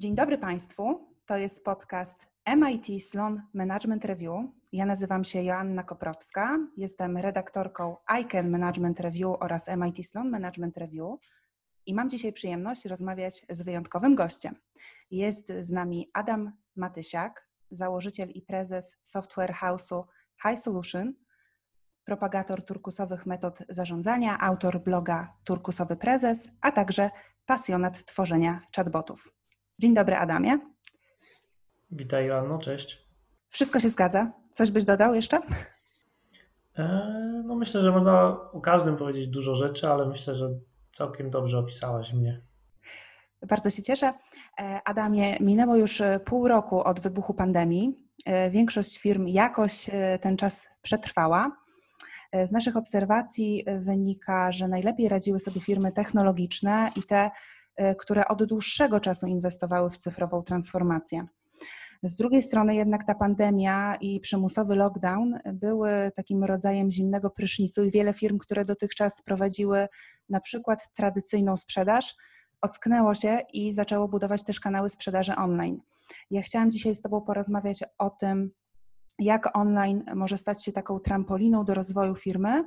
Dzień dobry Państwu. To jest podcast MIT Sloan Management Review. Ja nazywam się Joanna Koprowska. Jestem redaktorką ICANN Management Review oraz MIT Sloan Management Review. I mam dzisiaj przyjemność rozmawiać z wyjątkowym gościem. Jest z nami Adam Matysiak, założyciel i prezes software house'u High Solution, propagator turkusowych metod zarządzania, autor bloga Turkusowy Prezes, a także pasjonat tworzenia chatbotów. Dzień dobry, Adamie. Witaj, Joanno, cześć. Wszystko się zgadza? Coś byś dodał jeszcze? E, no myślę, że można o każdym powiedzieć dużo rzeczy, ale myślę, że całkiem dobrze opisałaś mnie. Bardzo się cieszę. E, Adamie, minęło już pół roku od wybuchu pandemii. E, większość firm jakoś ten czas przetrwała. Z naszych obserwacji wynika, że najlepiej radziły sobie firmy technologiczne i te, które od dłuższego czasu inwestowały w cyfrową transformację. Z drugiej strony jednak ta pandemia i przymusowy lockdown były takim rodzajem zimnego prysznicu i wiele firm, które dotychczas prowadziły na przykład tradycyjną sprzedaż, ocknęło się i zaczęło budować też kanały sprzedaży online. Ja chciałam dzisiaj z Tobą porozmawiać o tym, jak online może stać się taką trampoliną do rozwoju firmy,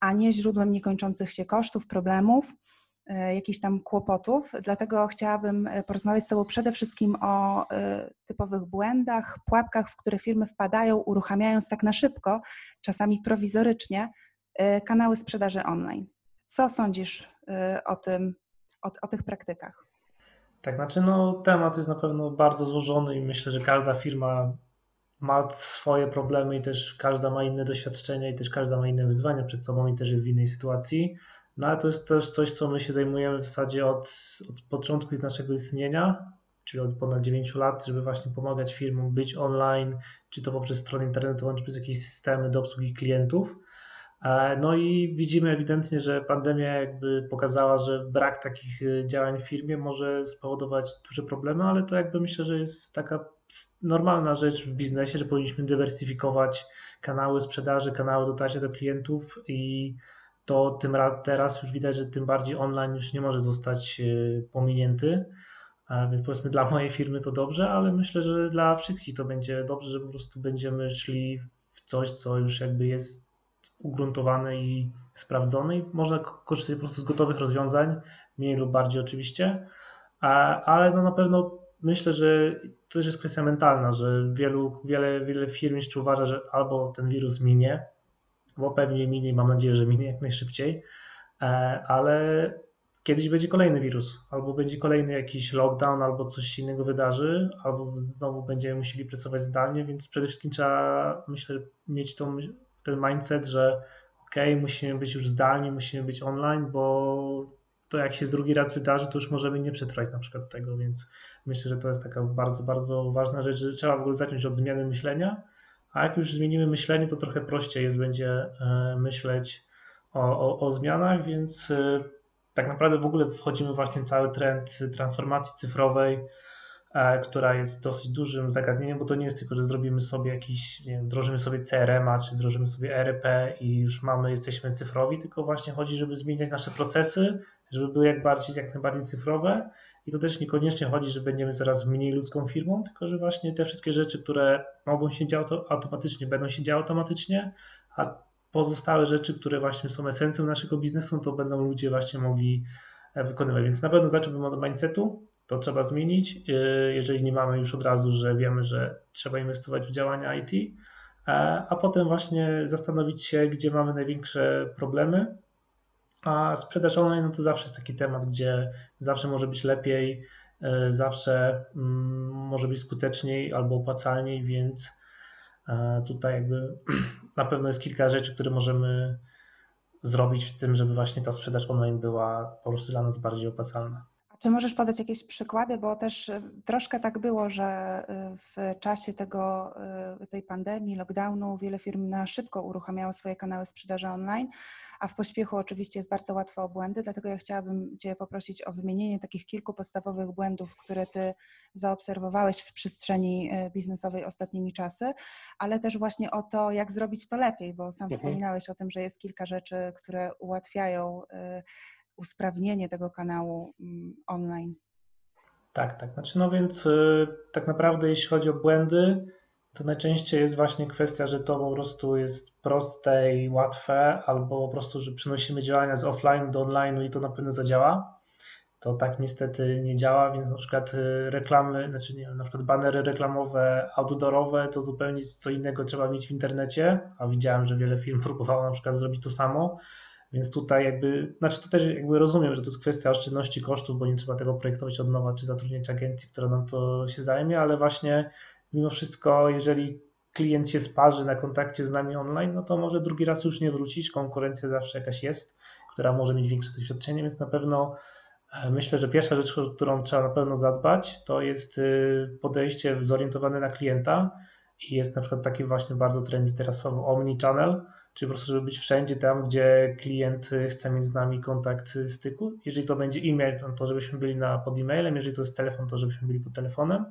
a nie źródłem niekończących się kosztów, problemów E, jakichś tam kłopotów. Dlatego chciałabym e, porozmawiać z Tobą przede wszystkim o e, typowych błędach, pułapkach, w które firmy wpadają, uruchamiając tak na szybko, czasami prowizorycznie, kanały sprzedaży online. Co sądzisz o tym, o, o tych praktykach? Tak, znaczy no, temat jest na pewno bardzo złożony i myślę, że każda firma ma swoje problemy i też każda ma inne doświadczenia i też każda ma inne wyzwania przed sobą i też jest w innej sytuacji. No ale to jest też coś, co my się zajmujemy w zasadzie od, od początku naszego istnienia, czyli od ponad 9 lat, żeby właśnie pomagać firmom być online, czy to poprzez stronę internetową, czy przez jakieś systemy do obsługi klientów. E, no i widzimy ewidentnie, że pandemia jakby pokazała, że brak takich e, działań w firmie może spowodować duże problemy, ale to jakby myślę, że jest taka normalna rzecz w biznesie, że powinniśmy dywersyfikować kanały sprzedaży, kanały dotarcia do klientów i to tym teraz już widać, że tym bardziej online już nie może zostać e, pominięty. Więc powiedzmy dla mojej firmy to dobrze, ale myślę, że dla wszystkich to będzie dobrze, że po prostu będziemy szli w coś, co już jakby jest ugruntowane i sprawdzone i można korzystać po prostu z gotowych rozwiązań, mniej lub bardziej oczywiście, ale no na pewno myślę, że to też jest kwestia mentalna, że wielu, wiele, wiele firm jeszcze uważa, że albo ten wirus minie, bo pewnie minie mam nadzieję, że minie jak najszybciej, e, ale kiedyś będzie kolejny wirus, albo będzie kolejny jakiś lockdown, albo coś innego wydarzy, albo znowu będziemy musieli pracować zdalnie, więc przede wszystkim trzeba, myślę, mieć tą, ten mindset, że ok, musimy być już zdalni, musimy być online, bo to jak się drugi raz wydarzy, to już możemy nie przetrwać na przykład tego, więc myślę, że to jest taka bardzo, bardzo ważna rzecz, że trzeba w ogóle zacząć od zmiany myślenia, a jak już zmienimy myślenie, to trochę prościej jest będzie e, myśleć o, o, o zmianach, więc e, tak naprawdę w ogóle wchodzimy właśnie cały trend transformacji cyfrowej, e, która jest dosyć dużym zagadnieniem, bo to nie jest tylko, że zrobimy sobie jakiś, nie wiem, wdrożymy sobie CRM-a, czy wdrożymy sobie ERP i już mamy, jesteśmy cyfrowi, tylko właśnie chodzi, żeby zmieniać nasze procesy, żeby były jak, bardziej, jak najbardziej cyfrowe i to też niekoniecznie chodzi, że będziemy coraz mniej ludzką firmą, tylko że właśnie te wszystkie rzeczy, które mogą się działać automatycznie, będą się działy automatycznie, a pozostałe rzeczy, które właśnie są esencją naszego biznesu, to będą ludzie właśnie mogli e, wykonywać. Więc na pewno zacząłbym od mindsetu, to trzeba zmienić, e, jeżeli nie mamy już od razu, że wiemy, że trzeba inwestować w działania IT, e, a potem właśnie zastanowić się, gdzie mamy największe problemy, a sprzedaż online no to zawsze jest taki temat, gdzie zawsze może być lepiej, e, zawsze mm, może być skuteczniej albo opłacalniej, więc e, tutaj jakby na pewno jest kilka rzeczy, które możemy zrobić w tym, żeby właśnie ta sprzedaż online była po prostu dla nas bardziej opłacalna. Czy możesz podać jakieś przykłady, bo też y, troszkę tak było, że w czasie tego, tej pandemii, lockdownu wiele firm na szybko uruchamiało swoje kanały sprzedaży online, a w pośpiechu oczywiście jest bardzo łatwo o błędy, dlatego ja chciałabym Cię poprosić o wymienienie takich kilku podstawowych błędów, które Ty zaobserwowałeś w przestrzeni biznesowej ostatnimi czasy, ale też właśnie o to, jak zrobić to lepiej, bo sam mhm. wspominałeś o tym, że jest kilka rzeczy, które ułatwiają usprawnienie tego kanału mm, online. Tak, tak. Znaczy, no więc y, tak naprawdę jeśli chodzi o błędy, to najczęściej jest właśnie kwestia, że to po prostu jest proste i łatwe, albo po prostu, że przenosimy działania z offline do online i to na pewno zadziała. To tak niestety nie działa, więc na przykład y, reklamy, znaczy nie na przykład banery reklamowe, outdoorowe to zupełnie co innego trzeba mieć w internecie, a widziałem, że wiele firm próbowało na przykład zrobić to samo. Więc tutaj jakby, znaczy to też jakby rozumiem, że to jest kwestia oszczędności kosztów, bo nie trzeba tego projektować od nowa, czy zatrudniać agencji, która nam to się zajmie, ale właśnie mimo wszystko, jeżeli klient się sparzy na kontakcie z nami online, no to może drugi raz już nie wrócić. Konkurencja zawsze jakaś jest, która może mieć większe doświadczenie, więc na pewno e, myślę, że pierwsza rzecz, o którą trzeba na pewno zadbać, to jest y, podejście zorientowane na klienta i jest na przykład taki właśnie bardzo trendy teraz omni-channel, czyli po prostu, żeby być wszędzie tam, gdzie klient chce mieć z nami kontakt styku. Jeżeli to będzie e-mail, no to żebyśmy byli na, pod e-mailem, jeżeli to jest telefon, to żebyśmy byli pod telefonem.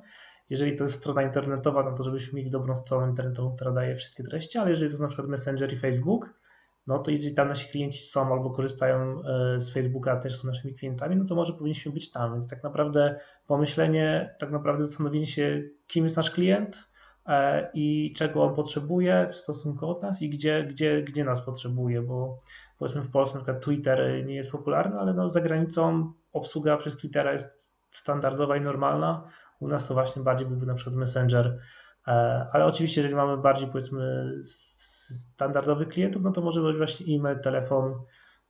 Jeżeli to jest strona internetowa, no to żebyśmy mieli dobrą stronę internetową, która daje wszystkie treści, ale jeżeli to jest na przykład Messenger i Facebook, no to jeżeli tam nasi klienci są albo korzystają e, z Facebooka, a też są naszymi klientami, no to może powinniśmy być tam. Więc tak naprawdę pomyślenie, tak naprawdę zastanowienie się, kim jest nasz klient e, i czego on potrzebuje w stosunku od nas i gdzie, gdzie, gdzie nas potrzebuje, bo powiedzmy w Polsce na przykład Twitter nie jest popularny, ale no za granicą obsługa przez Twittera jest standardowa i normalna. U nas to właśnie bardziej byłby na przykład Messenger, e, ale oczywiście, jeżeli mamy bardziej powiedzmy standardowych klientów, no to może być właśnie e-mail, telefon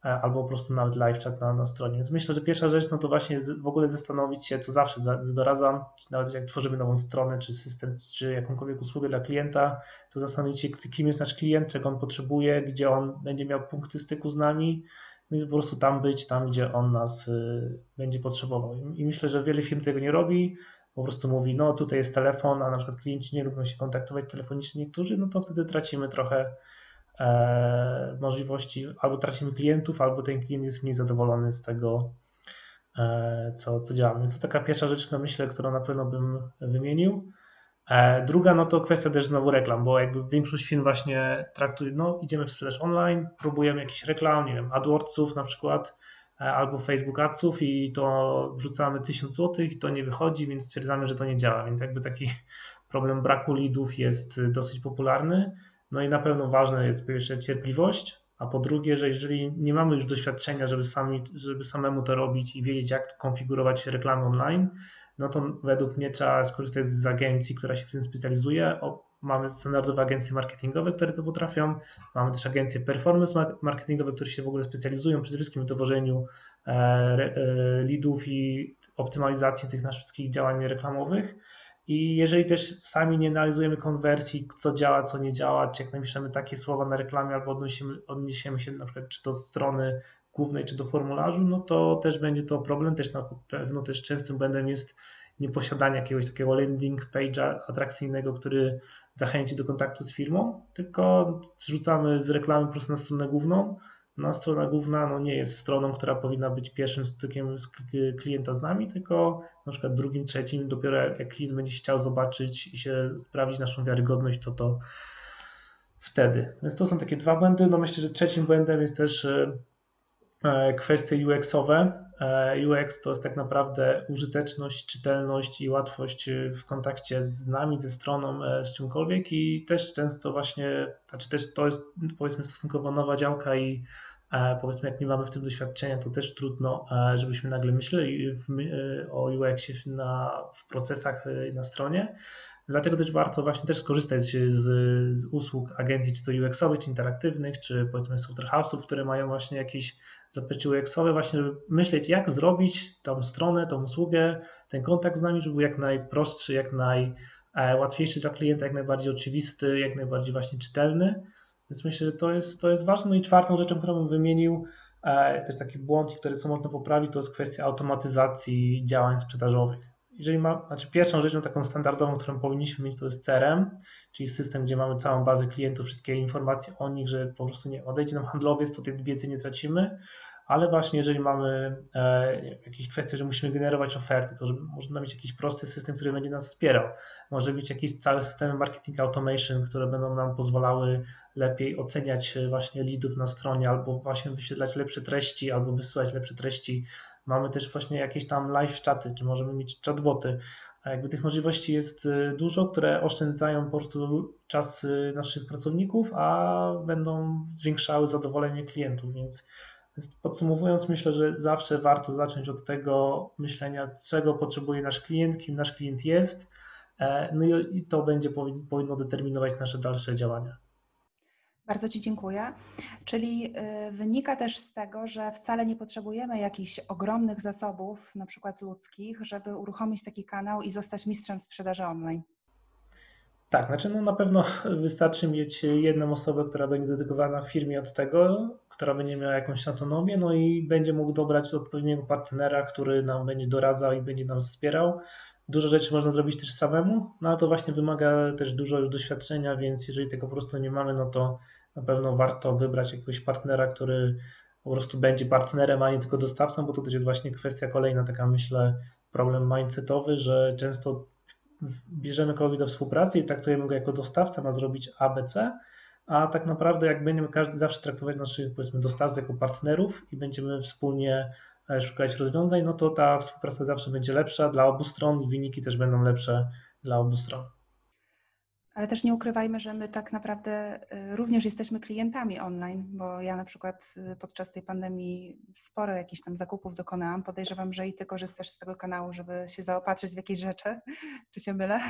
e, albo po prostu nawet live chat na, na stronie. Więc myślę, że pierwsza rzecz no to właśnie w ogóle zastanowić się, co zawsze doradzam, nawet jak tworzymy nową stronę, czy system, czy jakąkolwiek usługę dla klienta, to zastanowić się, kim jest nasz klient, czego on potrzebuje, gdzie on będzie miał punkty styku z nami, no i po prostu tam być, tam gdzie on nas y, będzie potrzebował. I myślę, że wiele firm tego nie robi, po prostu mówi, no tutaj jest telefon, a na przykład klienci nie lubią się kontaktować telefonicznie niektórzy, no to wtedy tracimy trochę e, możliwości, albo tracimy klientów, albo ten klient jest mniej zadowolony z tego, e, co, co działamy. Więc to taka pierwsza rzecz, no myślę, którą na pewno bym wymienił. E, druga, no to kwestia też znowu reklam, bo jakby większość firm właśnie traktuje, no idziemy w sprzedaż online, próbujemy jakiś reklam, nie wiem, AdWordsów na przykład, albo Facebook Adsów i to wrzucamy 1000 zł i to nie wychodzi, więc stwierdzamy, że to nie działa. Więc jakby taki problem braku leadów jest dosyć popularny. No i na pewno ważna jest po pierwsze cierpliwość, a po drugie, że jeżeli nie mamy już doświadczenia, żeby, sami, żeby samemu to robić i wiedzieć, jak konfigurować reklamy online, no to według mnie trzeba skorzystać z agencji, która się w tym specjalizuje, mamy standardowe agencje marketingowe, które to potrafią, mamy też agencje performance marketingowe, które się w ogóle specjalizują przede wszystkim w dowożeniu e, e, leadów i optymalizacji tych naszych wszystkich działań reklamowych. I jeżeli też sami nie analizujemy konwersji, co działa, co nie działa, czy jak napiszemy takie słowa na reklamie albo odniesiemy, odniesiemy się na przykład czy do strony głównej, czy do formularzu, no to też będzie to problem. Też na pewno też częstym błędem jest nieposiadanie jakiegoś takiego landing page'a atrakcyjnego, który zachęci do kontaktu z firmą, tylko zrzucamy z reklamy po prostu na stronę główną. No, strona główna no, nie jest stroną, która powinna być pierwszym stykiem klienta z nami, tylko na przykład drugim, trzecim, dopiero jak klient będzie chciał zobaczyć i się sprawdzić naszą wiarygodność, to to wtedy. Więc to są takie dwa błędy. No myślę, że trzecim błędem jest też e, kwestie UX-owe, E, UX to jest tak naprawdę użyteczność, czytelność i łatwość w kontakcie z nami, ze stroną, e, z czymkolwiek i też często właśnie, znaczy też to jest powiedzmy stosunkowo nowa działka i e, powiedzmy jak nie mamy w tym doświadczenia, to też trudno, żebyśmy nagle myśleli o UX-ie w procesach na stronie. Dlatego też warto właśnie też skorzystać z, z usług agencji, czy to UX-owych, czy interaktywnych, czy powiedzmy software które mają właśnie jakieś zapyty UX-owe, właśnie żeby myśleć, jak zrobić tą stronę, tą usługę, ten kontakt z nami, żeby był jak najprostszy, jak najłatwiejszy dla klienta, jak najbardziej oczywisty, jak najbardziej właśnie czytelny. Więc myślę, że to jest, to jest ważne. No i czwartą rzeczą, którą bym wymienił, e, też taki błąd, który co można poprawić, to jest kwestia automatyzacji działań sprzedażowych jeżeli ma, znaczy pierwszą rzeczą taką standardową, którą powinniśmy mieć, to jest CRM, czyli system, gdzie mamy całą bazę klientów, wszystkie informacje o nich, że po prostu nie odejdzie nam handlowiec, to tej wiedzy nie tracimy. ale właśnie jeżeli mamy e, jakieś kwestie, że musimy generować oferty, to żeby można mieć jakiś prosty system, który będzie nas wspierał. Może być jakieś całe systemy marketing automation, które będą nam pozwalały lepiej oceniać właśnie leadów na stronie, albo właśnie wyświetlać lepsze treści, albo wysyłać lepsze treści. Mamy też właśnie jakieś tam live chaty, czy możemy mieć chatboty. A jakby tych możliwości jest y, dużo, które oszczędzają po prostu czas y, naszych pracowników, a będą zwiększały zadowolenie klientów, więc Podsumowując, myślę, że zawsze warto zacząć od tego myślenia, czego potrzebuje nasz klient, kim nasz klient jest, e, no i to będzie powinno determinować nasze dalsze działania. Bardzo Ci dziękuję. Czyli y, wynika też z tego, że wcale nie potrzebujemy jakichś ogromnych zasobów, na przykład ludzkich, żeby uruchomić taki kanał i zostać mistrzem sprzedaży online. Tak, znaczy no na pewno wystarczy mieć jedną osobę, która będzie dedykowana firmie od tego, która będzie miała jakąś autonomię, no i będzie mógł dobrać odpowiedniego partnera, który nam będzie doradzał i będzie nam wspierał. Dużo rzeczy można zrobić też samemu, no ale to właśnie wymaga też dużo doświadczenia, więc jeżeli tego po prostu nie mamy, no to na pewno warto wybrać jakiegoś partnera, który po prostu będzie partnerem, a nie tylko dostawcą, bo to też jest właśnie kwestia kolejna, taka myślę, problem mindsetowy, że często bierzemy kogoś do współpracy i traktujemy go jako dostawca, ma zrobić ABC, a tak naprawdę jak będziemy każdy zawsze traktować naszych powiedzmy dostawców jako partnerów i będziemy wspólnie szukać rozwiązań, no to ta współpraca zawsze będzie lepsza dla obu stron i wyniki też będą lepsze dla obu stron. Ale też nie ukrywajmy, że my tak naprawdę y, również jesteśmy klientami online, bo ja na przykład y, podczas tej pandemii sporo jakichś tam zakupów dokonałam. Podejrzewam, że i ty korzystasz z tego kanału, żeby się zaopatrzyć w jakieś rzeczy. Czy się mylę?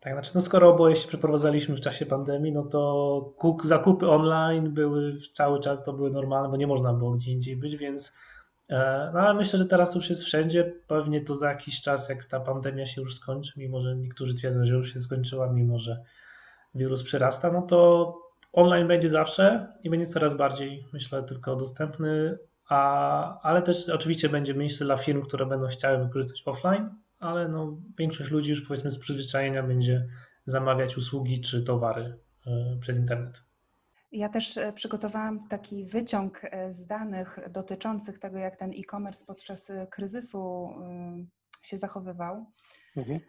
Tak, znaczy no skoro oboje się przeprowadzaliśmy w czasie pandemii, no to zakupy online były cały czas, to były normalne, bo nie można było gdzie indziej być, więc e, no ale myślę, że teraz już jest wszędzie. Pewnie to za jakiś czas, jak ta pandemia się już skończy, mimo że niektórzy twierdzą, że już się skończyła, mimo że wirus przyrasta, no to online będzie zawsze i będzie coraz bardziej, myślę, tylko dostępny, a, ale też oczywiście będzie miejsce dla firm, które będą chciały wykorzystać offline, ale no, większość ludzi już powiedzmy z przyzwyczajenia będzie zamawiać usługi czy towary e, przez internet. Ja też e, przygotowałam taki wyciąg e, z danych dotyczących tego, jak ten e-commerce podczas kryzysu się zachowywał. Mhm.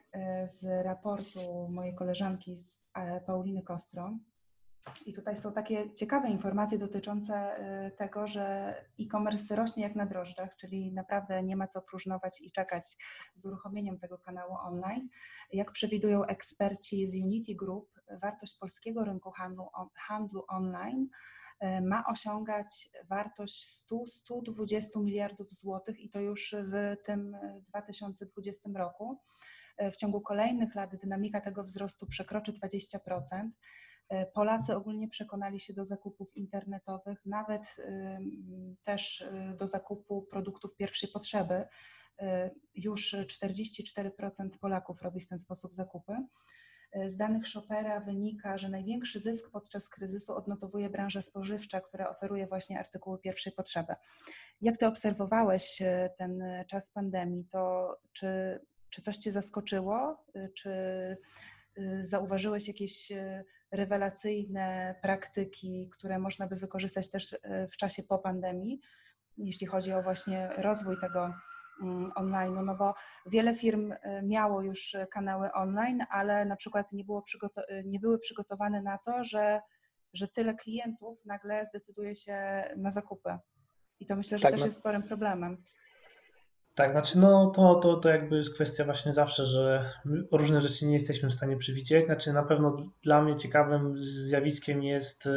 Z raportu mojej koleżanki z E, Pauliny Kostro. I tutaj są takie ciekawe informacje dotyczące e, tego, że e-commerce rośnie jak na drożdżach, czyli naprawdę nie ma co próżnować i czekać z uruchomieniem tego kanału online. Jak przewidują eksperci z Unity Group, wartość polskiego rynku handlu, handlu online e, ma osiągać wartość 100-120 miliardów złotych i to już w tym 2020 roku. E, w ciągu kolejnych lat dynamika tego wzrostu przekroczy 20%. E, Polacy ogólnie przekonali się do zakupów internetowych, nawet też e, do zakupu produktów pierwszej potrzeby. Już 44% Polaków robi w ten sposób zakupy. Z danych Shopera wynika, że największy zysk podczas kryzysu odnotowuje branża spożywcza, która oferuje właśnie artykuły pierwszej potrzeby. Jak ty obserwowałeś ten czas pandemii, to czy czy coś Cię zaskoczyło? Czy zauważyłeś jakieś rewelacyjne praktyki, które można by wykorzystać też w czasie po pandemii, jeśli chodzi o właśnie rozwój tego online, no bo wiele firm miało już kanały online, ale na przykład nie, było nie były przygotowane na to, że, że tyle klientów nagle zdecyduje się na zakupy. I to myślę, że tak, też no. jest sporym problemem. Tak, znaczy no to, to, to jakby jest kwestia właśnie zawsze, że różne rzeczy nie jesteśmy w stanie przewidzieć. Znaczy na pewno dla mnie ciekawym zjawiskiem jest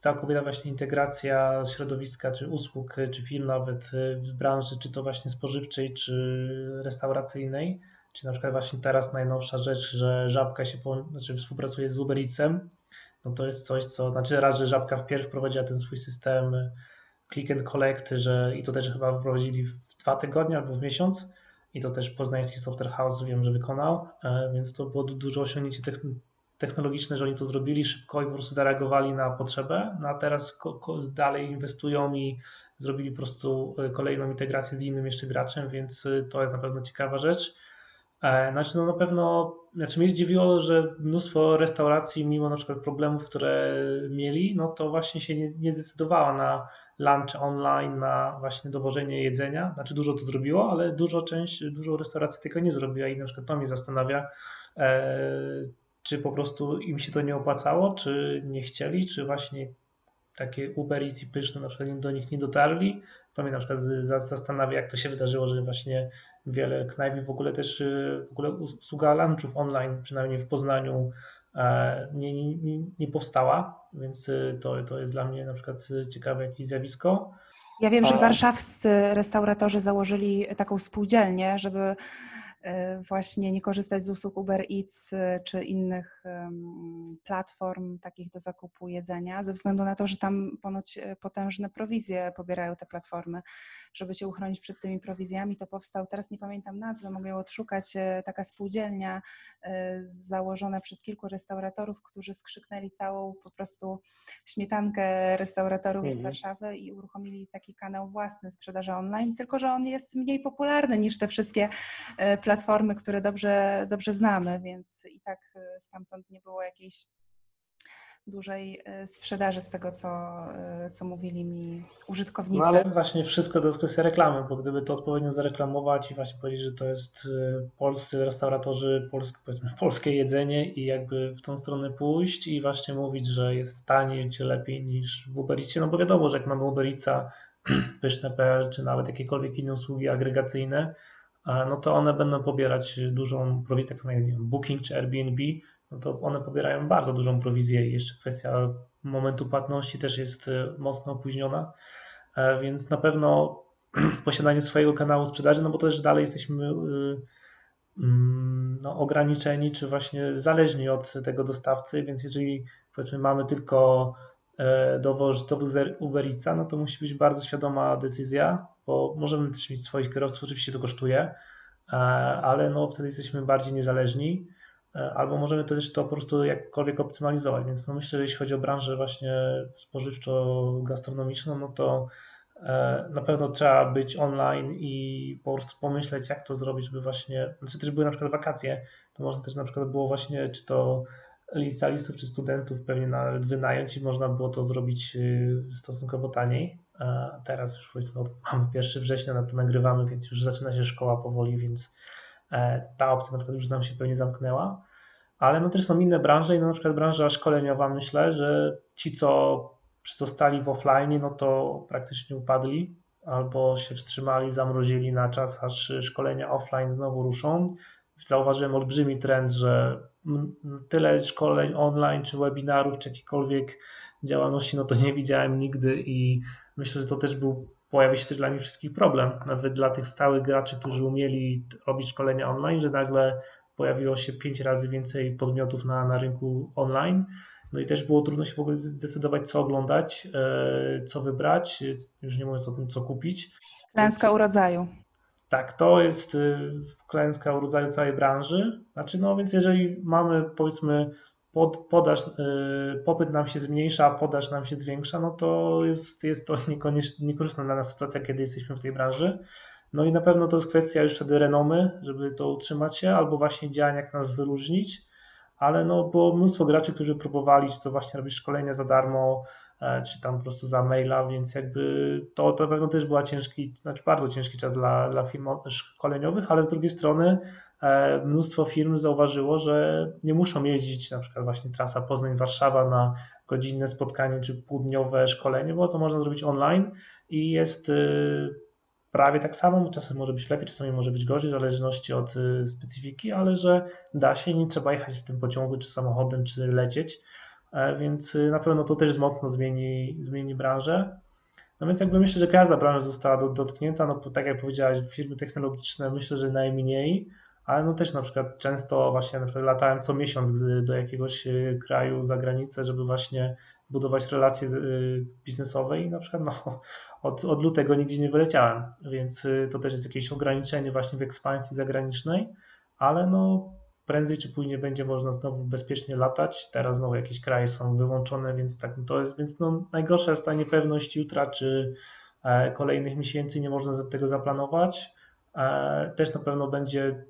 całkowita właśnie integracja środowiska, czy usług, czy firm nawet y, w branży, czy to właśnie spożywczej, czy restauracyjnej. Czy na przykład właśnie teraz najnowsza rzecz, że Żabka się znaczy współpracuje z Uber Eatsem. No to jest coś, co, znaczy raz, że Żabka wpierw wprowadziła ten swój system click and collect, że i to też chyba wprowadzili w dwa tygodnie albo w miesiąc i to też poznański Software House wiem, że wykonał, e, więc to było dużo osiągnięcie technologiczne, że oni to zrobili szybko i po prostu zareagowali na potrzebę, no a teraz dalej inwestują i zrobili po prostu e, kolejną integrację z innym jeszcze graczem, więc e, to jest na pewno ciekawa rzecz. Znaczy, no na pewno, znaczy mnie zdziwiło, że mnóstwo restauracji, mimo na przykład problemów, które mieli, no to właśnie się nie, nie zdecydowała na lunch online, na właśnie dowożenie jedzenia. Znaczy dużo to zrobiło, ale dużo część, dużo restauracji tego nie zrobiła i na przykład to mnie zastanawia, e, czy po prostu im się to nie opłacało, czy nie chcieli, czy właśnie takie Uber Eats i pyszne na przykład do nich nie dotarli. To mnie na przykład zastanawia, jak to się wydarzyło, że właśnie wiele knajp w ogóle też w ogóle usługa lunchów online, przynajmniej w Poznaniu, e, nie, nie, nie powstała, więc e, to, to jest dla mnie na przykład ciekawe jakieś zjawisko. Ja wiem, że warszawscy restauratorzy założyli taką spółdzielnię, żeby właśnie nie korzystać z usług Uber Eats e, czy innych platform takich do zakupu jedzenia, ze względu na to, że tam ponoć e, potężne prowizje pobierają te platformy. Żeby się uchronić przed tymi prowizjami, to powstał, teraz nie pamiętam nazwy, mogę ją odszukać, taka spółdzielnia założona przez kilku restauratorów, którzy skrzyknęli całą po prostu śmietankę restauratorów mhm. z Warszawy i uruchomili taki kanał własny sprzedaży online, tylko że on jest mniej popularny niż te wszystkie platformy platformy, które dobrze, dobrze znamy, więc i tak e, stamtąd nie było jakiejś dużej e, sprzedaży z tego, co, e, co mówili mi użytkownicy. No ale właśnie wszystko to jest kwestia reklamy, bo gdyby to odpowiednio zareklamować i właśnie powiedzieć, że to jest polscy restauratorzy, polskie, powiedzmy polskie jedzenie i jakby w tą stronę pójść i właśnie mówić, że jest taniej czy lepiej niż w Ubericie, no bo wiadomo, że jak mamy Uberica, pyszne.pl czy nawet jakiekolwiek inne usługi agregacyjne, no to one będą pobierać dużą prowizję, tak samo jak Booking czy Airbnb, no to one pobierają bardzo dużą prowizję i jeszcze kwestia momentu płatności też jest y, mocno opóźniona, e, więc na pewno posiadanie swojego kanału sprzedaży, no bo też dalej jesteśmy y, mm, no, ograniczeni, czy właśnie zależni od tego dostawcy, więc jeżeli powiedzmy mamy tylko e, dowóz, dowóz Uberica, no to musi być bardzo świadoma decyzja, bo możemy też mieć swoich kierowców, oczywiście to kosztuje, e, ale no wtedy jesteśmy bardziej niezależni, e, albo możemy też to po prostu jakkolwiek optymalizować, więc no myślę, że jeśli chodzi o branżę właśnie spożywczo-gastronomiczną, no to e, na pewno trzeba być online i po prostu pomyśleć, jak to zrobić, żeby właśnie, znaczy też były na przykład wakacje, to można też na przykład było właśnie, czy to licealistów czy studentów pewnie nawet wynająć i można było to zrobić stosunkowo taniej. Teraz już powiedzmy mamy 1 września, na to nagrywamy, więc już zaczyna się szkoła powoli, więc e, ta opcja na przykład już nam się pewnie zamknęła. Ale no też są inne branże i no na przykład branża szkoleniowa myślę, że ci, co zostali w offline, no to praktycznie upadli albo się wstrzymali, zamrozili na czas, aż szkolenia offline znowu ruszą. Zauważyłem olbrzymi trend, że tyle szkoleń online, czy webinarów, czy jakiejkolwiek działalności, no to nie widziałem nigdy i myślę, że to też był, pojawi się też dla nich wszystkich problem, nawet dla tych stałych graczy, którzy umieli robić szkolenia online, że nagle pojawiło się pięć razy więcej podmiotów na, na rynku online. No i też było trudno się w ogóle zdecydować, co oglądać, e, co wybrać, już nie mówiąc o tym, co kupić. Klęska urodzaju. Tak, to jest y, klęska urodzaju całej branży. Znaczy, no więc jeżeli mamy powiedzmy pod, podaż, y, popyt nam się zmniejsza, a podaż nam się zwiększa, no to jest, jest to niekorzystna dla nas sytuacja, kiedy jesteśmy w tej branży. No i na pewno to jest kwestia już wtedy renomy, żeby to utrzymać się, albo właśnie działań, jak nas wyróżnić, ale no było mnóstwo graczy, którzy próbowali, czy to właśnie robić szkolenia za darmo, e, czy tam po prostu za maila, więc jakby to, to na pewno też była ciężki, znaczy bardzo ciężki czas dla, dla firm szkoleniowych, ale z drugiej strony mnóstwo firm zauważyło, że nie muszą jeździć na przykład właśnie trasa Poznań-Warszawa na godzinne spotkanie czy półdniowe szkolenie, bo to można zrobić online i jest y, prawie tak samo, czasem może być lepiej, czasami może być gorzej, w zależności od y, specyfiki, ale że da się i nie trzeba jechać w tym pociągu, czy samochodem, czy lecieć, e, więc y, na pewno to też mocno zmieni, zmieni branżę. No więc jakby myślę, że każda branża została dotknięta, no tak jak powiedziałeś, firmy technologiczne myślę, że najmniej, ale no też na przykład często właśnie na przykład latałem co miesiąc do jakiegoś y, kraju za granicę, żeby właśnie budować relacje y, biznesowe i na przykład no, od, od lutego nigdzie nie wyleciałem, więc y, to też jest jakieś ograniczenie właśnie w ekspansji zagranicznej, ale no prędzej czy później będzie można znowu bezpiecznie latać. Teraz znowu jakieś kraje są wyłączone, więc tak to jest, więc no najgorsza jest ta niepewność jutra czy e, kolejnych miesięcy, nie można tego zaplanować. E, też na pewno będzie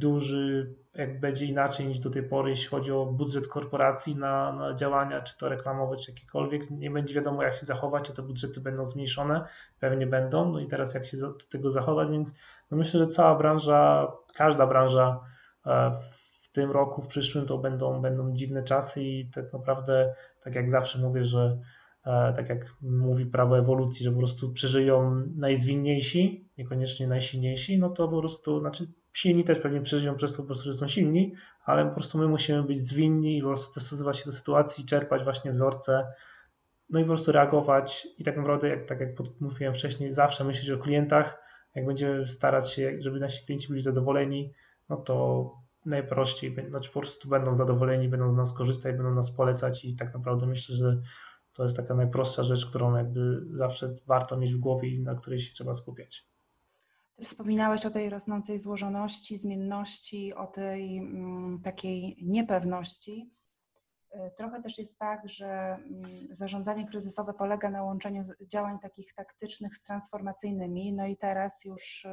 duży, jak będzie inaczej niż do tej pory, jeśli chodzi o budżet korporacji na, na działania, czy to reklamowe, czy jakiekolwiek. Nie będzie wiadomo, jak się zachować, czy te budżety będą zmniejszone, pewnie będą. No i teraz, jak się do tego zachować, więc no myślę, że cała branża, każda branża e, w tym roku, w przyszłym to będą, będą dziwne czasy i tak naprawdę, tak jak zawsze mówię, że e, tak jak mówi prawo ewolucji, że po prostu przeżyją najzwinniejsi, niekoniecznie najsilniejsi, no to po prostu, znaczy silni też pewnie przeżyją przez to po prostu, że są silni, ale po prostu my musimy być zwinni i po prostu dostosować się do sytuacji, czerpać właśnie wzorce, no i po prostu reagować i tak naprawdę, jak, tak jak mówiłem wcześniej, zawsze myśleć o klientach, jak będziemy starać się, żeby nasi klienci byli zadowoleni, no to najprościej, znaczy po prostu będą zadowoleni, będą z nas korzystać, będą nas polecać i tak naprawdę myślę, że to jest taka najprostsza rzecz, którą jakby zawsze warto mieć w głowie i na której się trzeba skupiać. Wspominałeś o tej rosnącej złożoności, zmienności, o tej mm, takiej niepewności. Y, trochę też jest tak, że mm, zarządzanie kryzysowe polega na łączeniu działań takich taktycznych z transformacyjnymi. No i teraz już y,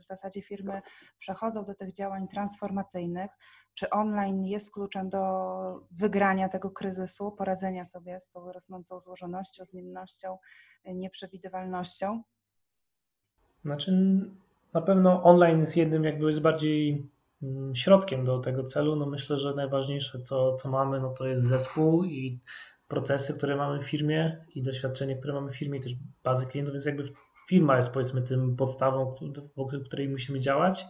w zasadzie firmy przechodzą do tych działań transformacyjnych. Czy online jest kluczem do wygrania tego kryzysu, poradzenia sobie z tą rosnącą złożonością, zmiennością, y, nieprzewidywalnością? Znaczy, na pewno online jest jednym, jakby jest bardziej mm, środkiem do tego celu. No myślę, że najważniejsze, co, co mamy, no to jest zespół i procesy, które mamy w firmie i doświadczenie, które mamy w firmie i też bazy klientów, więc jakby firma jest powiedzmy tym podstawą, wokół której musimy działać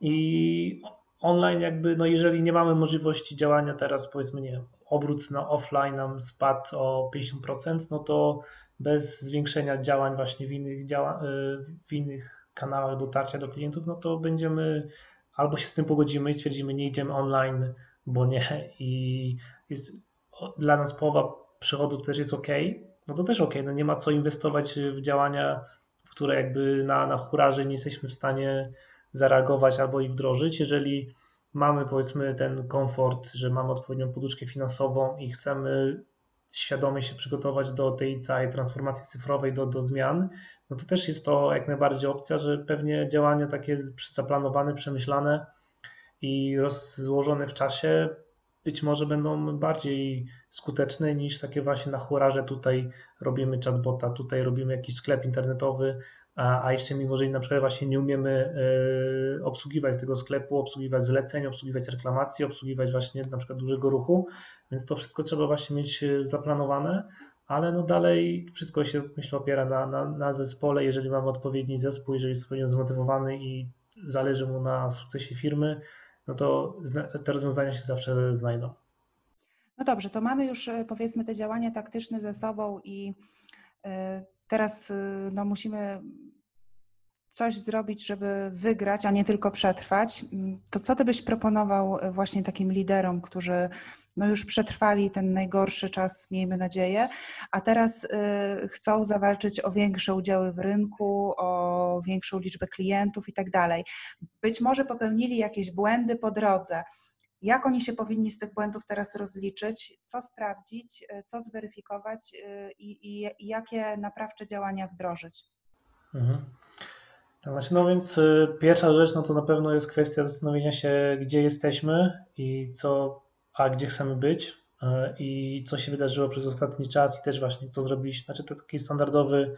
i online jakby, no jeżeli nie mamy możliwości działania teraz, powiedzmy, nie obrót na offline nam spadł o 50%, no to bez zwiększenia działań właśnie w innych, działa, y, w innych kanałach dotarcia do klientów, no to będziemy albo się z tym pogodzimy i stwierdzimy, nie idziemy online, bo nie i jest dla nas połowa przychodów też jest ok, no to też ok, no nie ma co inwestować w działania, w które jakby na, na hurarze nie jesteśmy w stanie zareagować albo i wdrożyć. Jeżeli mamy powiedzmy ten komfort, że mamy odpowiednią poduszkę finansową i chcemy świadomie się przygotować do tej całej transformacji cyfrowej, do, do zmian, no to też jest to jak najbardziej opcja, że pewnie działania takie zaplanowane, przemyślane i rozłożone w czasie być może będą bardziej skuteczne niż takie właśnie na hurarze tutaj robimy chatbota, tutaj robimy jakiś sklep internetowy, a, a jeszcze mimo, że na przykład właśnie nie umiemy y, obsługiwać tego sklepu, obsługiwać zleceń, obsługiwać reklamacji, obsługiwać właśnie na przykład dużego ruchu, więc to wszystko trzeba właśnie mieć e, zaplanowane, ale no dalej wszystko się myślę opiera na, na, na zespole, jeżeli mamy odpowiedni zespół, jeżeli jest odpowiednio zmotywowany i zależy mu na sukcesie firmy, no to te rozwiązania się zawsze znajdą. No dobrze, to mamy już e, powiedzmy te działania taktyczne ze sobą i teraz no, musimy coś zrobić, żeby wygrać, a nie tylko przetrwać, mm, to co ty byś proponował e, właśnie takim liderom, którzy no już przetrwali ten najgorszy czas, miejmy nadzieję, a teraz y, chcą zawalczyć o większe udziały w rynku, o większą liczbę klientów i tak dalej. Być może popełnili jakieś błędy po drodze. Jak oni się powinni z tych błędów teraz rozliczyć, co sprawdzić, y, co zweryfikować y, i, i, i jakie naprawcze działania wdrożyć? Mhm. Znaczy, no więc y, pierwsza rzecz, no to na pewno jest kwestia zastanowienia się, gdzie jesteśmy i co, a gdzie chcemy być i co się wydarzyło przez ostatni czas i też właśnie co zrobiliśmy. Znaczy to taki standardowy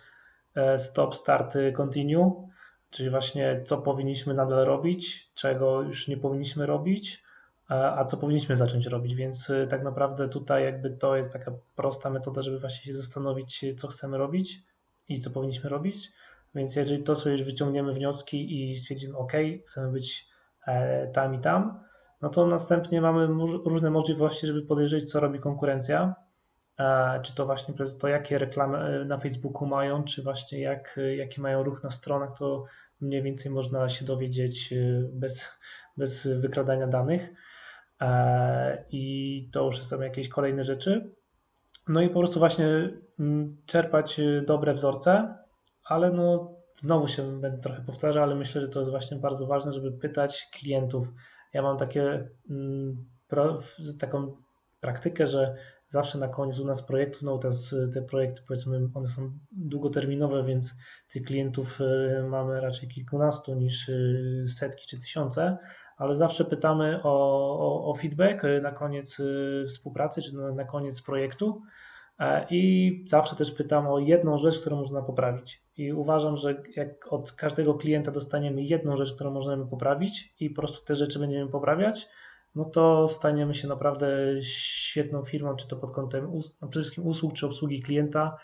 e, stop, start, continue, czyli właśnie co powinniśmy nadal robić, czego już nie powinniśmy robić, a co powinniśmy zacząć robić, więc y, tak naprawdę tutaj jakby to jest taka prosta metoda, żeby właśnie się zastanowić, co chcemy robić i co powinniśmy robić więc jeżeli to sobie już wyciągniemy wnioski i stwierdzimy, OK, chcemy być e, tam i tam, no to następnie mamy różne możliwości, żeby podejrzeć, co robi konkurencja. E, czy to właśnie przez to, jakie reklamy e, na Facebooku mają, czy właśnie jak, jaki mają ruch na stronach, to mniej więcej można się dowiedzieć bez, bez wykradania danych. I to już są jakieś kolejne rzeczy. No i po prostu właśnie mm, czerpać dobre wzorce, ale no znowu się będę trochę powtarzał, ale myślę, że to jest właśnie bardzo ważne, żeby pytać klientów. Ja mam takie, mm, taką praktykę, że zawsze na koniec u nas projektu, no te, te projekty powiedzmy, one są długoterminowe, więc tych klientów y, mamy raczej kilkunastu niż y, setki czy tysiące, ale zawsze pytamy o, o, o feedback na koniec współpracy czy na, na koniec projektu. E, I zawsze też pytam o jedną rzecz, którą można poprawić. I uważam, że jak od każdego klienta dostaniemy jedną rzecz, którą możemy poprawić i po prostu te rzeczy będziemy poprawiać, no to staniemy się naprawdę świetną firmą, czy to pod kątem no przede wszystkim usług, czy obsługi klienta.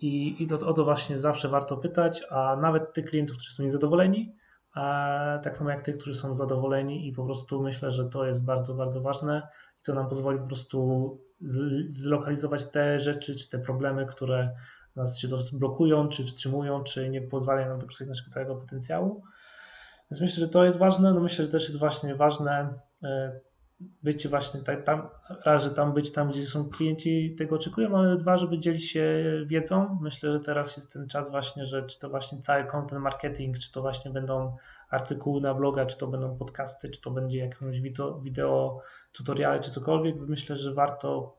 I, i to, o to właśnie zawsze warto pytać, a nawet tych klientów, którzy są niezadowoleni, a tak samo jak tych, którzy są zadowoleni i po prostu myślę, że to jest bardzo, bardzo ważne i to nam pozwoli po prostu zlokalizować te rzeczy, czy te problemy, które nas to blokują, czy wstrzymują, czy nie pozwalają nam wykorzystać naszego całego potencjału. Więc myślę, że to jest ważne. No myślę, że też jest właśnie ważne e, być właśnie tak, tam, raz, że tam być tam, gdzie są klienci tego oczekują, ale dwa, żeby dzielić się wiedzą. Myślę, że teraz jest ten czas właśnie, że czy to właśnie cały content marketing, czy to właśnie będą artykuły na bloga, czy to będą podcasty, czy to będzie jakieś wideo, tutoriale, czy cokolwiek. Myślę, że warto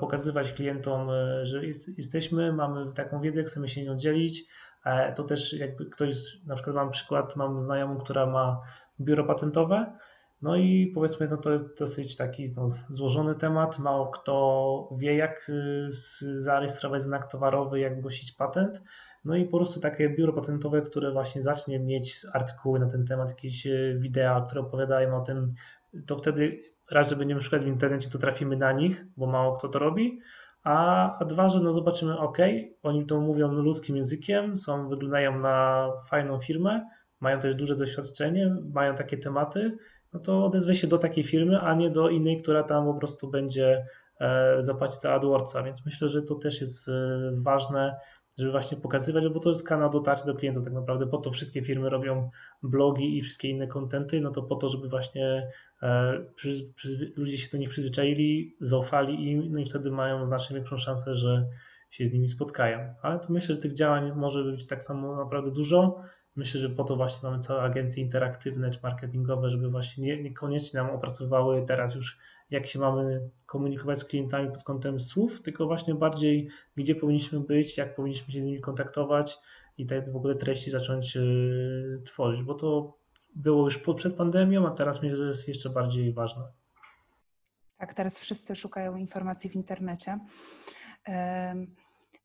pokazywać klientom, e, że jest, jesteśmy, mamy taką wiedzę, chcemy się nią dzielić. E, to też jakby ktoś, na przykład mam przykład, mam znajomą, która ma biuro patentowe, no i powiedzmy, no to jest dosyć taki no, złożony temat. Mało kto wie, jak y, zarejestrować znak towarowy, jak zgłosić patent. No i po prostu takie biuro patentowe, które właśnie zacznie mieć artykuły na ten temat, jakieś y, wideo, które opowiadają o tym, to wtedy raz, że będziemy szukać w internecie, to trafimy na nich, bo mało kto to robi. A, a dwa, że no zobaczymy, ok, oni to mówią ludzkim językiem, są, wyglądają na fajną firmę, mają też duże doświadczenie, mają takie tematy, no to odezwę się do takiej firmy, a nie do innej, która tam po prostu będzie e, zapłacić za AdWordsa, więc myślę, że to też jest e, ważne, żeby właśnie pokazywać, bo to jest kanał dotarcia do klientów tak naprawdę, po to wszystkie firmy robią blogi i wszystkie inne kontenty, no to po to, żeby właśnie e, przy, przy, ludzie się do nich przyzwyczaili, zaufali im, no i wtedy mają znacznie większą szansę, że się z nimi spotkają. Ale to myślę, że tych działań może być tak samo naprawdę dużo. Myślę, że po to właśnie mamy całe agencje interaktywne czy marketingowe, żeby właśnie nie, niekoniecznie nam opracowały teraz już jak się mamy komunikować z klientami pod kątem słów, tylko właśnie bardziej gdzie powinniśmy być, jak powinniśmy się z nimi kontaktować i te w ogóle treści zacząć yy, tworzyć, bo to było już przed pandemią, a teraz myślę, że jest jeszcze bardziej ważne. Tak, teraz wszyscy szukają informacji w internecie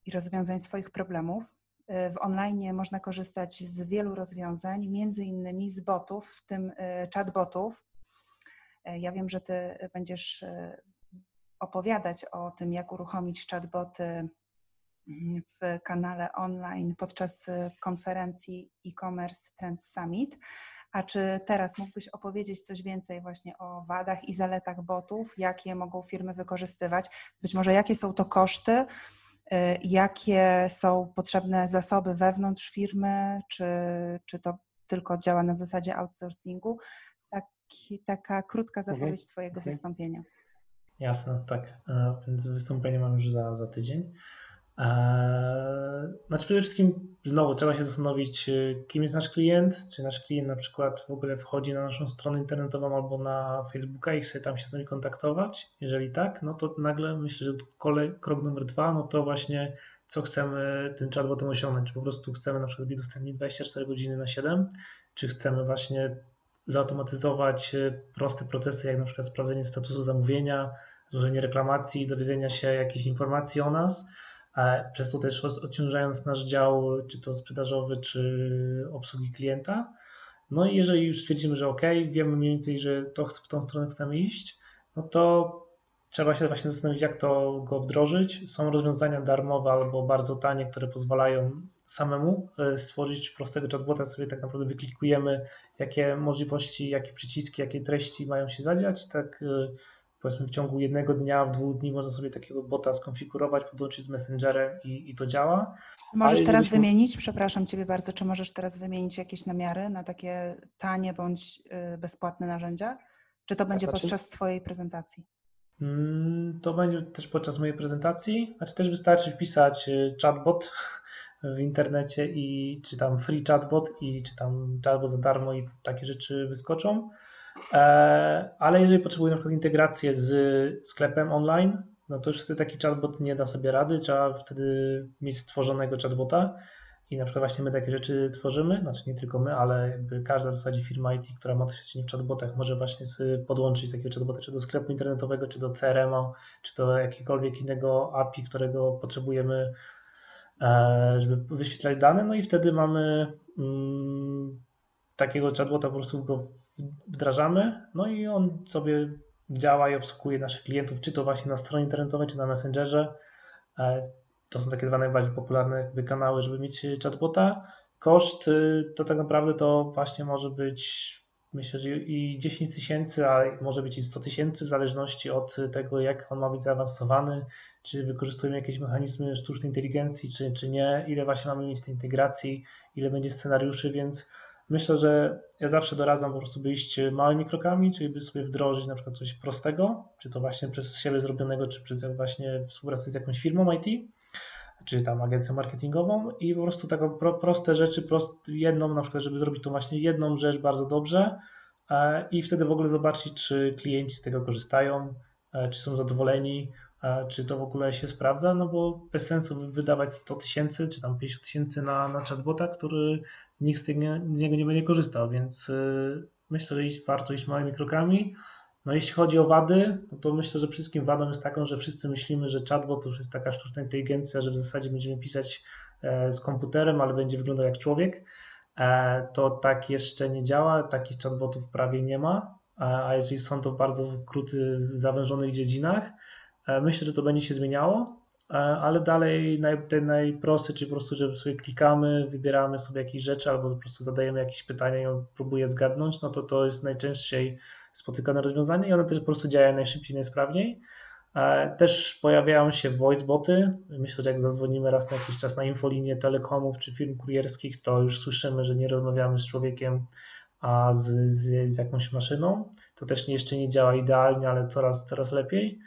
i rozwiązań swoich problemów. W online można korzystać z wielu rozwiązań, między innymi z botów, w tym e, chatbotów. E, ja wiem, że Ty będziesz e, opowiadać o tym, jak uruchomić chatboty mm, w kanale online podczas konferencji e-commerce Trends Summit. A czy teraz mógłbyś opowiedzieć coś więcej właśnie o wadach i zaletach botów, jakie mogą firmy wykorzystywać? Być może jakie są to koszty, jakie są potrzebne zasoby wewnątrz firmy, czy, czy to tylko działa na zasadzie outsourcingu. Taki, taka krótka mhm. zapowiedź mhm. Twojego okay. wystąpienia. Jasne, tak. E, więc wystąpienie mam już za, za tydzień. Eee, znaczy przede wszystkim znowu trzeba się zastanowić, kim jest nasz klient, czy nasz klient na przykład w ogóle wchodzi na naszą stronę internetową albo na Facebooka i chce tam się z nami kontaktować. Jeżeli tak, no to nagle myślę, że kolej, krok numer dwa, no to właśnie co chcemy tym chatbotem osiągnąć. Czy po prostu chcemy na przykład być dostępni 24 godziny na 7, czy chcemy właśnie zautomatyzować e, proste procesy, jak na przykład sprawdzenie statusu zamówienia, złożenie reklamacji, dowiedzenia się jakichś informacji o nas, przez to też odciążając nasz dział, czy to sprzedażowy, czy obsługi klienta. No i jeżeli już stwierdzimy, że ok, wiemy mniej więcej, że to w tą stronę chcemy iść, no to trzeba się właśnie zastanowić, jak to go wdrożyć. Są rozwiązania darmowe albo bardzo tanie, które pozwalają samemu e, stworzyć prostego chatbota, sobie tak naprawdę wyklikujemy, jakie możliwości, jakie przyciski, jakie treści mają się zadziać tak e, powiedzmy w ciągu jednego dnia, w dwóch dni można sobie takiego bota skonfigurować, podłączyć z Messengerem i, i to działa. Możesz teraz byśmy... wymienić, przepraszam Ciebie bardzo, czy możesz teraz wymienić jakieś namiary na takie tanie bądź y, bezpłatne narzędzia? Czy to będzie znaczy... podczas Twojej prezentacji? Mm, to będzie też podczas mojej prezentacji. Znaczy też wystarczy wpisać y, chatbot w internecie i czy tam free chatbot i czy tam chatbot za darmo i takie rzeczy wyskoczą. Ale jeżeli potrzebuję na przykład integrację z sklepem online, no to już wtedy taki chatbot nie da sobie rady, trzeba wtedy mieć stworzonego chatbota i na przykład właśnie my takie rzeczy tworzymy, znaczy nie tylko my, ale jakby każda w zasadzie firma IT, która ma doświadczenie w chatbotach, może właśnie podłączyć takiego chatbota czy do sklepu internetowego, czy do CRM-a, czy do jakiegokolwiek innego API, którego potrzebujemy, e, żeby wyświetlać dane, no i wtedy mamy mm, takiego chatbota, po prostu go wdrażamy, no i on sobie działa i obsługuje naszych klientów, czy to właśnie na stronie internetowej, czy na Messengerze. E, to są takie dwa najbardziej popularne kanały, żeby mieć chatbota. Koszt y, to tak naprawdę to właśnie może być myślę, że i 10 tysięcy, a może być i 100 tysięcy w zależności od tego, jak on ma być zaawansowany, czy wykorzystujemy jakieś mechanizmy sztucznej inteligencji, czy, czy nie, ile właśnie mamy mieć tej integracji, ile będzie scenariuszy, więc Myślę, że ja zawsze doradzam po prostu by iść małymi krokami, czyli by sobie wdrożyć na przykład coś prostego, czy to właśnie przez siebie zrobionego, czy przez właśnie współpracę z jakąś firmą IT, czy tam agencją marketingową i po prostu taką pro, proste rzeczy, prost, jedną na przykład, żeby zrobić tą właśnie jedną rzecz bardzo dobrze e, i wtedy w ogóle zobaczyć, czy klienci z tego korzystają, e, czy są zadowoleni, czy to w ogóle się sprawdza, no bo bez sensu wydawać 100 tysięcy, czy tam 50 tysięcy na, na chatbota, który nikt z, tego, z niego nie będzie korzystał, więc y, myślę, że iść, warto iść małymi krokami. No jeśli chodzi o wady, no to myślę, że wszystkim wadą jest taką, że wszyscy myślimy, że chatbot to już jest taka sztuczna inteligencja, że w zasadzie będziemy pisać e, z komputerem, ale będzie wyglądał jak człowiek. E, to tak jeszcze nie działa, takich chatbotów prawie nie ma, e, a jeżeli są to w bardzo krótych, zawężonych dziedzinach, myślę, że to będzie się zmieniało. E, ale dalej naj, ten najprostszy, czyli po prostu, że sobie klikamy, wybieramy sobie jakieś rzeczy albo po prostu zadajemy jakieś pytania i on próbuje zgadnąć, no to to jest najczęściej spotykane rozwiązanie i one też po prostu działają najszybciej, najsprawniej. E, też pojawiają się voiceboty. Myślę, że jak zadzwonimy raz na jakiś czas na infolinię telekomów czy firm kurierskich, to już słyszymy, że nie rozmawiamy z człowiekiem, a z, z, z jakąś maszyną. To też jeszcze nie działa idealnie, ale coraz, coraz lepiej.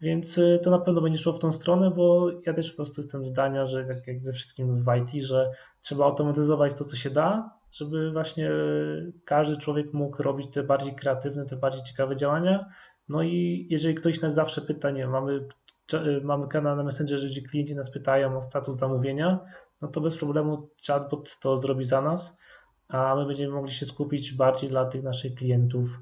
Więc y, to na pewno będzie szło w tą stronę, bo ja też po prostu jestem zdania, że tak jak ze wszystkim w IT, że trzeba automatyzować to, co się da, żeby właśnie każdy człowiek mógł robić te bardziej kreatywne, te bardziej ciekawe działania. No i jeżeli ktoś nas zawsze pyta, nie mamy, y, mamy kanał na Messengerze, gdzie klienci nas pytają o status zamówienia, no to bez problemu chatbot to zrobi za nas, a my będziemy mogli się skupić bardziej dla tych naszych klientów,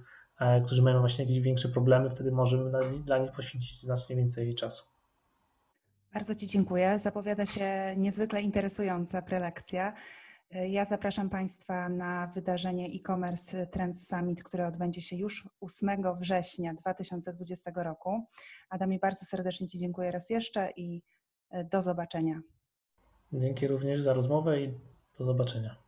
którzy mają właśnie jakieś większe problemy, wtedy możemy dla nich poświęcić znacznie więcej czasu. Bardzo Ci dziękuję. Zapowiada się niezwykle interesująca prelekcja. E, ja zapraszam Państwa na wydarzenie e-commerce Trends Summit, które odbędzie się już 8 września 2020 roku. Adamie, bardzo serdecznie Ci dziękuję raz jeszcze i e, do zobaczenia. Dzięki również za rozmowę i do zobaczenia.